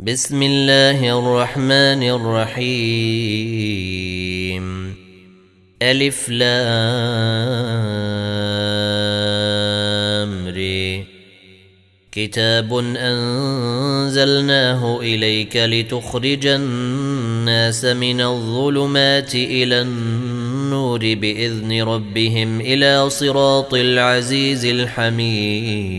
بسم الله الرحمن الرحيم. ألف لام ري كتاب أنزلناه إليك لتخرج الناس من الظلمات إلى النور بإذن ربهم إلى صراط العزيز الحميد.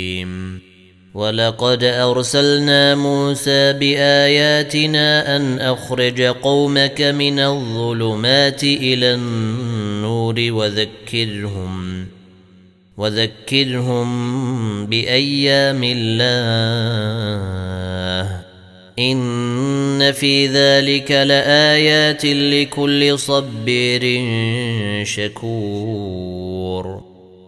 ولقد أرسلنا موسى بآياتنا أن أخرج قومك من الظلمات إلى النور وذكرهم وذكرهم بأيام الله. إن في ذلك لآيات لكل صبير شكور.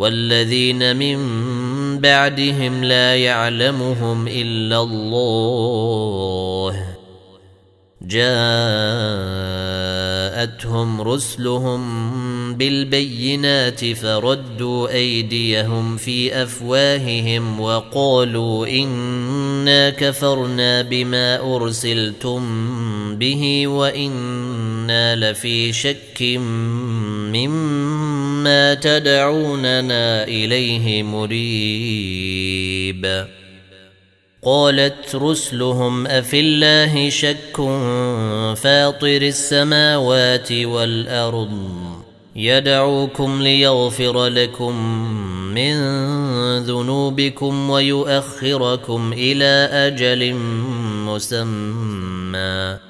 والذين من بعدهم لا يعلمهم إلا الله. جاءتهم رسلهم بالبينات فردوا أيديهم في أفواههم وقالوا إنا كفرنا بما أرسلتم به وإنا لفي شك مما تدعوننا إليه مريب. قالت رسلهم أفي الله شك فاطر السماوات والأرض. يدعوكم ليغفر لكم من ذنوبكم ويؤخركم إلى أجل مسمى.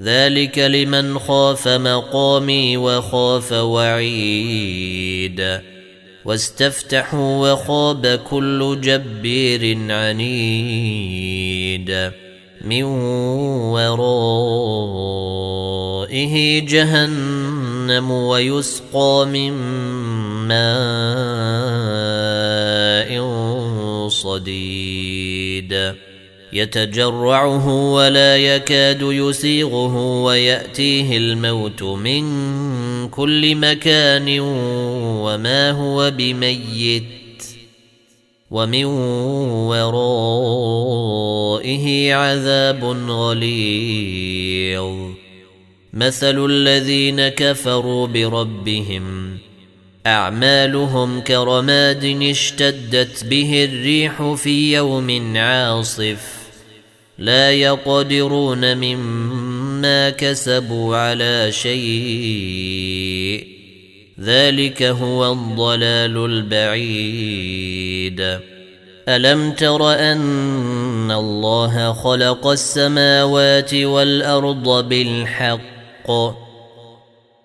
ذلك لمن خاف مقامي وخاف وعيد. واستفتحوا وخاب كل جبير عنيد. من ورائه جهنم ويسقى من ماء صديد. يتجرعه ولا يكاد يسيغه ويأتيه الموت من كل مكان وما هو بميت ومن ورائه عذاب غليظ. مثل الذين كفروا بربهم. أعمالهم كرماد اشتدت به الريح في يوم عاصف. لا يقدرون مما كسبوا على شيء. ذلك هو الضلال البعيد. ألم تر أن الله خلق السماوات والأرض بالحق؟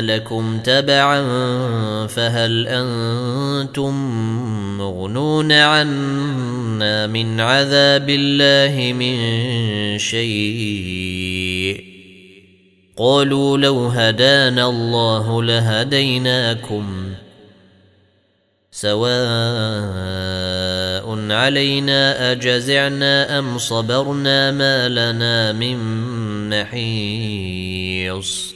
لكم تبعا فهل أنتم مغنون عنا من عذاب الله من شيء؟ قالوا لو هدانا الله لهديناكم سواء علينا اجزعنا ام صبرنا ما لنا من محيص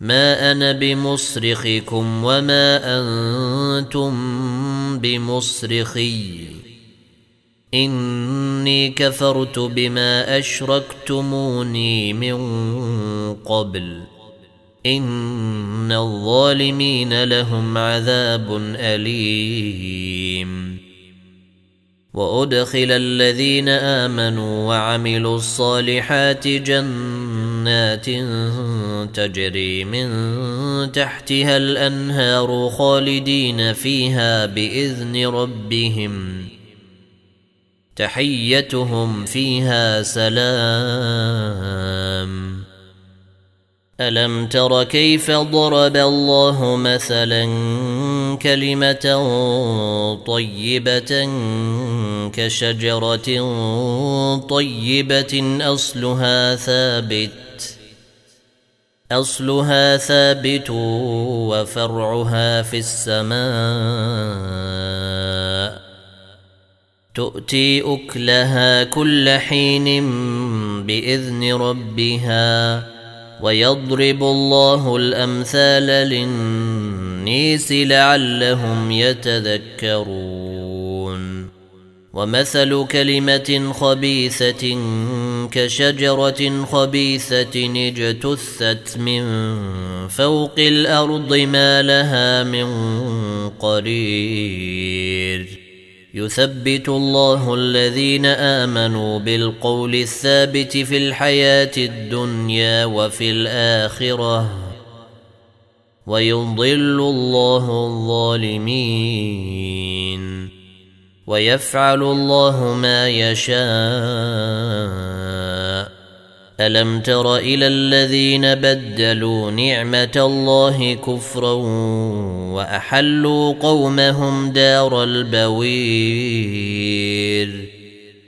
ما أنا بمصرخكم وما أنتم بمصرخي اني كفرت بما اشركتموني من قبل ان الظالمين لهم عذاب اليم وادخل الذين امنوا وعملوا الصالحات جنات تجري من تحتها الأنهار خالدين فيها بإذن ربهم. تحيتهم فيها سلام. ألم تر كيف ضرب الله مثلا كلمة طيبة كشجرة طيبة أصلها ثابت أصلها ثابت وفرعها في السماء. تؤتي أكلها كل حين بإذن ربها ويضرب الله الأمثال للنيس لعلهم يتذكرون. ومثل كلمة خبيثة كشجرة خبيثة اجتثت من فوق الأرض ما لها من قرير. يثبت الله الذين آمنوا بالقول الثابت في الحياة الدنيا وفي الآخرة. ويضل الله الظالمين. ويفعل الله ما يشاء. ألم تر إلى الذين بدلوا نعمة الله كفرا وأحلوا قومهم دار البوير.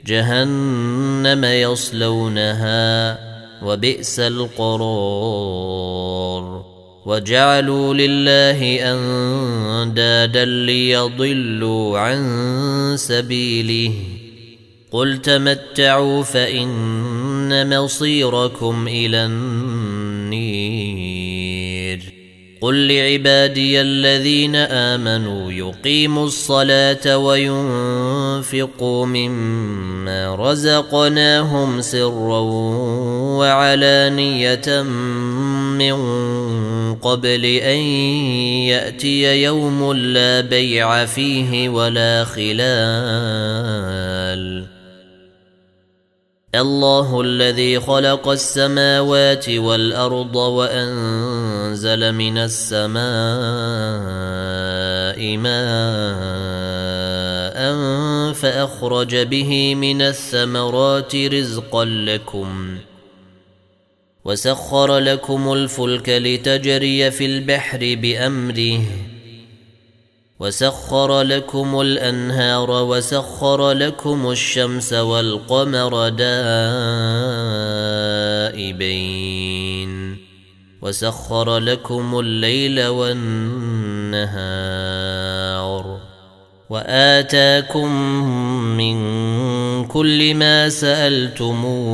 جهنم يصلونها وبئس القرار. وجعلوا لله أندادا ليضلوا عن سبيله. قل تمتعوا فإن مصيركم إلى النير. قل لعبادي الذين آمنوا يقيموا الصلاة وينفقوا مما رزقناهم سرا وعلانية من قبل أن يأتي يوم لا بيع فيه ولا خلال. الله الذي خلق السماوات والأرض وأنزل من السماء ماء فأخرج به من الثمرات رزقا لكم. وسخر لكم الفلك لتجري في البحر بأمره. وسخر لكم الأنهار وسخر لكم الشمس والقمر دائبين. وسخر لكم الليل والنهار. وآتاكم من كل ما سألتموه.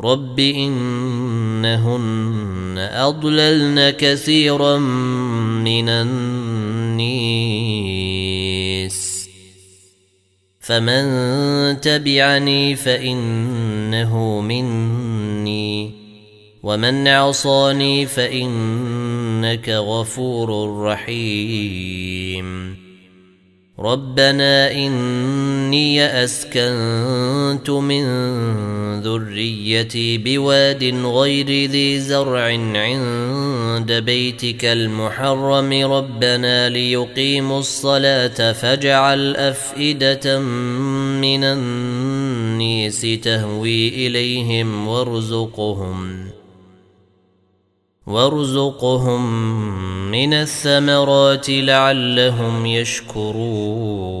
رب انهن اضللن كثيرا من النيس فمن تبعني فانه مني ومن عصاني فانك غفور رحيم ربنا إني أسكنت من ذريتي بواد غير ذي زرع عند بيتك المحرم. ربنا ليقيموا الصلاة فاجعل أفئدة من النيس تهوي إليهم وارزقهم وارزقهم من الثمرات لعلهم يشكرون.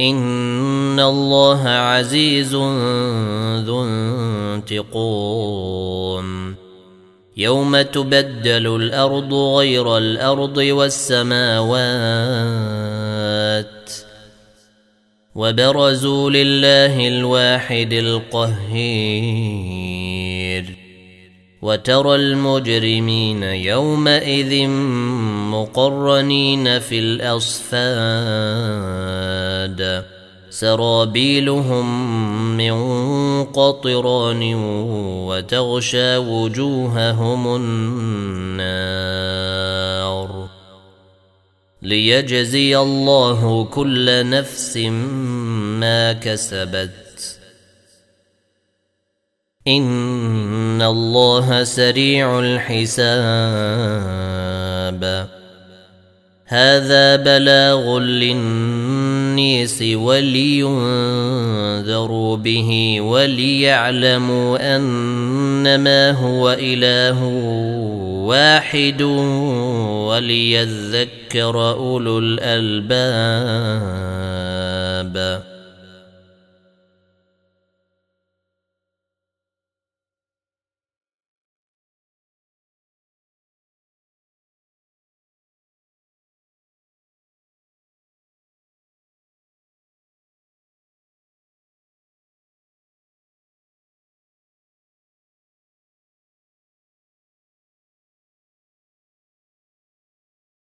ان الله عزيز ذو انتقام يوم تبدل الأرض غير الأرض والسماوات وبرزوا لله الواحد القهير وترى المجرمين يومئذ مقرنين في الأصفاد. سرابيلهم من قطران وتغشى وجوههم النار. ليجزي الله كل نفس ما كسبت. ان الله سريع الحساب. هذا بلاغ للنيس ولينذروا به وليعلموا انما هو اله واحد وليذكر اولو الالباب.